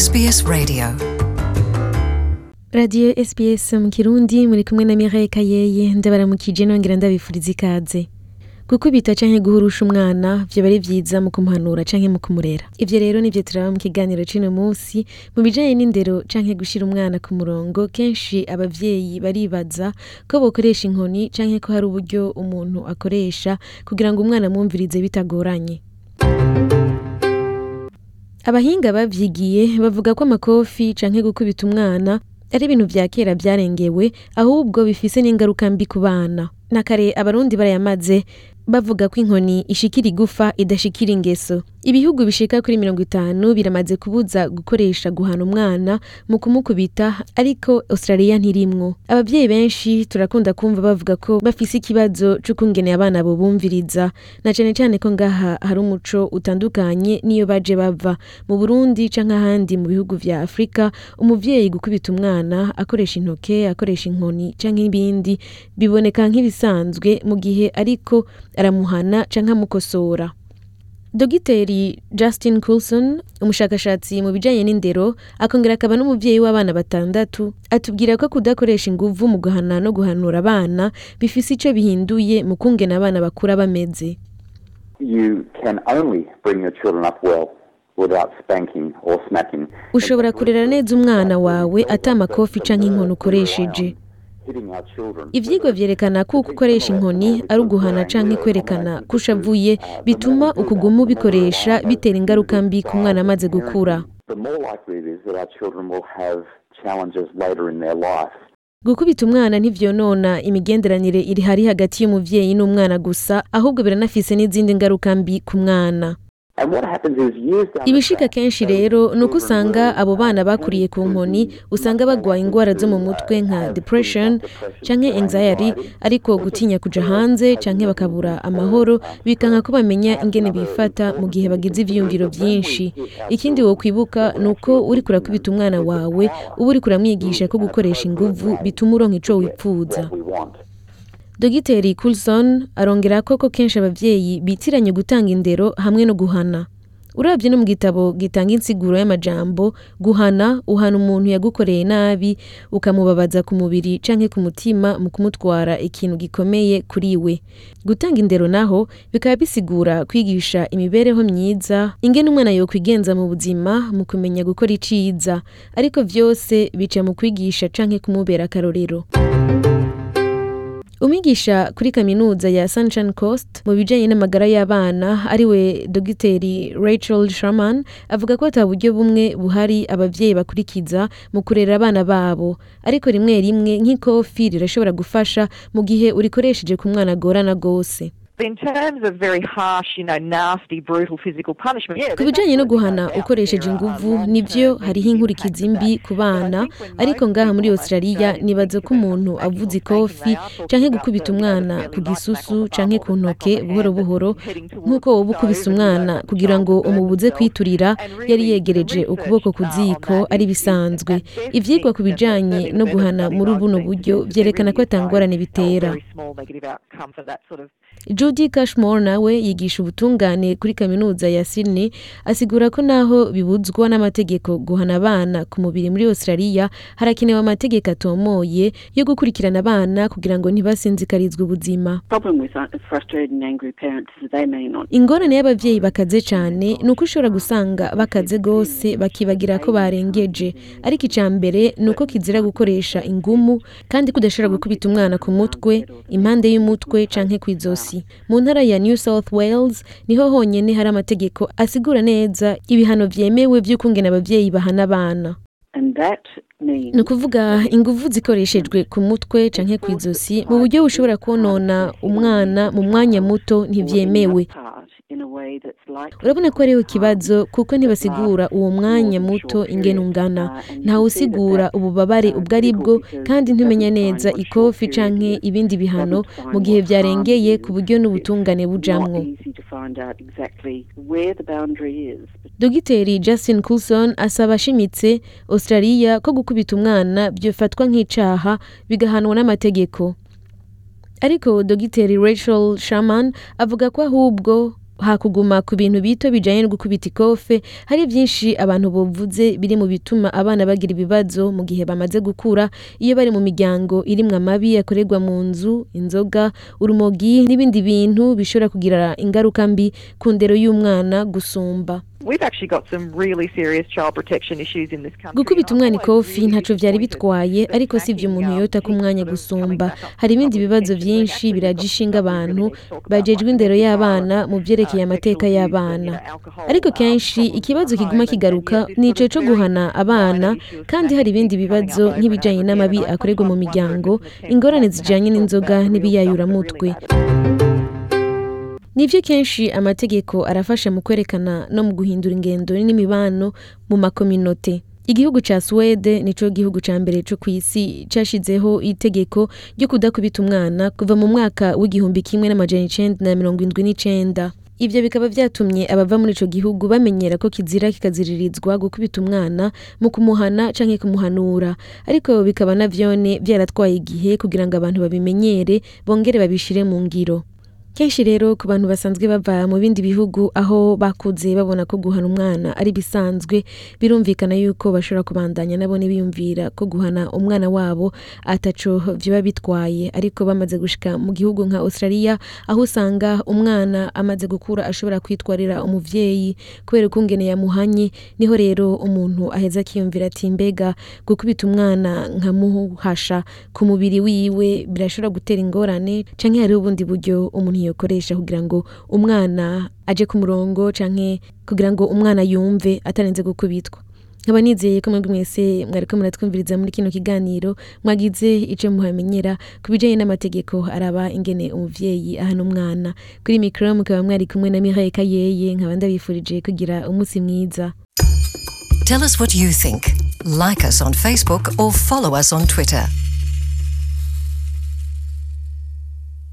SBS Radio. Radiyo SBS mu kirundi muri kumwe na Mireille Kayeye ndabaramukije nongera ndabifuriza ikaze. Gukubita canke guhurusha umwana vyoba ari vyiza mu kumuhanura canke mu kumurera. Ivyo rero nivyo turaba mu kiganiro c'uno musi mu bijanye n'indero canke gushira umwana ku murongo kenshi abavyeyi baribaza ko bokoresha inkoni canke ko hari uburyo umuntu akoresha kugira ngo umwana amwumvirize bitagoranye. Abahinga bavyigiye bavuga ko amakofi canke gukubita umwana ari ibintu vya kera vyarengewe ahubwo bifise n'ingaruka mbi ku bana. Na kare abarundi barayamaze bavuga ko inkoni ishikira igufa idashikira ingeso. Ibihugu bishika kuri mirongo itanu biramaze kubuza gukoresha guhana umwana mu kumukubita ariko australia ntirimwo. Abavyeyi benshi turakunda kumva bavuga ko bafise ikibazo c'ukungene abana bo bumviriza na cane cane ko ngaha hari umuco utandukanye niyo baje bava. Mu burundi canke ahandi mu bihugu vya afurika umuvyeyi gukubita umwana akoresha intoke akoresha inkoni canke ibindi biboneka nk'ibisanzwe mu gihe ariko aramuhana canke amukosora. Dogiteri justin coulson umushakashatsi mu bijanye n'indero akongera akaba n'umuvyeyi w'abana batandatu. Atubwira ko kudakoresha inguvu mu guhana no guhanura abana bifise ico bihinduye mu kungena abana bakura bameze. Ushobora kurera neza umwana wawe ata amakofi canke inkoni ukoresheje. Ivyigwa vyerekana ko uko ukoresha inkoni ari uguhana canke kwerekana ko ushavuye bituma ukuguma ubikoresha bitera ingaruka mbi ku mwana amaze gukura. Gukubita umwana ntivyonona imigenderanire iri hari hagati y'umuvyeyi n'umwana gusa ahubwo biranafise n'izindi ngaruka mbi ku mwana. Track, kenshi rero ni uko usanga abo bana bakuriye ku nkoni usanga bagwaye ingwara zo mu mutwe nka depression canke anxiety ariko gutinya kuja hanze canke bakabura amahoro bikanka ko bamenya ingene bifata mu gihe bagize ivyiyumviro vyinshi. ikindi wokwibuka ni uko uriko urakubita umwana wawe uba uriko uramwigisha ko gukoresha inguvu bituma uronka we want. Dogiteri coulson arongera ko ko kenshi abavyeyi bitiranye gutanga indero hamwe no guhana. Uravye no mu gitabo gitanga insiguro y'amajambo guhana uhana umuntu yagukoreye nabi ukamubabaza ku mubiri canke ku mutima mu kumutwara ikintu gikomeye kuri we. Gutanga indero naho bikaba bisigura kwigisha imibereho myiza ingene umwana yokwigenza mu buzima mu kumenya gukora iciza ariko vyose bica mu kwigisha canke kumubera akarorero. Umwigisha kuri kaminuza ya Sunshine Coast mu bijanye n'amagara y'abana ari we dogiteri Rachel Sherman avuga ko ata buryo bumwe buhari abavyeyi bakurikiza mu kurera abana babo. Ariko rimwe rimwe nk'ikofi rirashobora gufasha mu gihe urikoresheje ku mwana agorana But in terms of very harsh, you know, nasty, brutal physical punishment, yeah, ku bijanye no guhana ukoresheje inguvu nivyo hariho inkurikizi mbi ku bana ariko ngaha muri australia think ko umuntu avuze ikofi about gukubita umwana ku gisusu bum ku ntoke buhoro buhoro nk'uko woba ukubise umwana kugira ngo umubuze kwiturira yari yegereje ukuboko ku uh, ziko ari is- is bisanzwe ivyigwa ku certainly no guhana muri buno buryo vyerekana ko atangorane bitera. Judy Cashmore nawe yigisha ubutungane kuri kaminuza ya Sydney asigura ko naho bibuzwa n'amategeko guhana abana ku mubiri muri Australia harakenewe amategeko atomoye yo gukurikirana abana kugira ngo ntibasinzikarizwe ubuzima. Uh, ingorane y'abavyeyi bakaze cane ni uko ushobora gusanga bakaze gose bakibagira ko barengeje. Ariko ica mbere ni uko kizira gukoresha ingumu kandi kudashobora gukubita umwana ku mutwe impande y'umutwe canke kw'izosi. Mu ntara ya new south wales ni ho honyene hari amategeko asigura neza ibihano vyemewe vy'ukungena abavyeyi bahana abana. Ni ukuvuga inguvu zikoreshejwe ku mutwe canke kw'izosi mu buryo bushobora konona umwana mu mwanya muto ntivyemewe urabona ko hariho ikibazo kuko ntibasigura uwo mwanya muto ingene ungana. Ntawe usigura ububabare ubwo ari bwo kandi ntumenya neza ikofi canke ibindi bihano mu gihe vyarengeye ku buryo n'ubutungane bujamwo. dogiteri justin coulson asaba ashimitse australia ko gukubita umwana byofatwa nk'icaha bigahanwa n'amategeko. Ariko dogiteri rachel shaman avuga ko ahubwo hakuguma ku bintu bito bijanye no gukubita ikofe hari byinshi abantu bovuze biri mu bituma abana bagira ibibazo mu gihe bamaze gukura. Iyo bari mu miryango irimwo amabi akorerwa mu nzu inzoga urumogi n'ibindi bintu bishobora kugira ingaruka mbi ku ndero y'umwana gusumba. We've actually got some really serious child protection issues in this country. gukubita umwana ikofi ntaco vyari bitwaye ariko si ivyo umuntu yota ku mwanya gusumba. hari ibindi bibazo vyinshi biraje ishinga abantu. bajejwe indero y'abana mu vyerekeye amateka y'abana. ariko kenshi ikibazo kiguma kigaruka ni ico co guhana abana kandi hari ibindi bibazo nk'ibijanye n'amabi akorerwa mu miryango ingorane zijanye n'inzoga n'ibiyayuramutwe nivyo kenshi amategeko arafasha mu kwerekana no mu guhindura ingendo n'imibano mu makominote igihugu ca Swede nico gihugu ca mbere co kw'isi cashizeho itegeko ryo kudakubita umwana kuva mu mwaka w'igihumbi kimwe n'amajana icenda na mirongo indwi n'icenda. Ivyo bikaba vyatumye abava muri ico gihugu bamenyera ko kizira kikaziririzwa gukubita umwana mu kumuhana canke kumuhanura. Ariko bikaba navyone vyaratwaye igihe kugira ngo abantu babimenyere bongere babishire mu ngiro. Kenshi rero ku bantu basanzwe bava mu bindi bihugu aho bakuze babona ko guhana umwana ari bisanzwe birumvikana yuko bashobora kubandanya nabo biyumvira ko guhana umwana wabo ataco vyoba bitwaye. Ariko bamaze gushika mu gihugu nka Australia aho usanga umwana amaze gukura ashobora kwitwarira umuvyeyi kubera ukungene yamuhanye ni ho rero umuntu aheza akiyumvira ati mbega gukubita umwana nkamuhasha ku mubiri wiwe birashobora gutera ingorane? Canke hariho ubundi buryo umuntu yokoresha kugira ngo umwana aje ku murongo canke kugira ngo umwana yumve atarenze gukubitwa nkaba nizeye ko mwebwe mwese mwariko muratwumviriza muri kino kiganiro mwagize ico muhamenyera ku bijanye n'amategeko araba ingene umuvyeyi ahana umwana kuri mikoro mukaba mwari kumwe na Mireille Kayeye nkaba ndabifurije kugira umunsi mwiza Tell us what you think. Like us on Facebook or follow us on Twitter.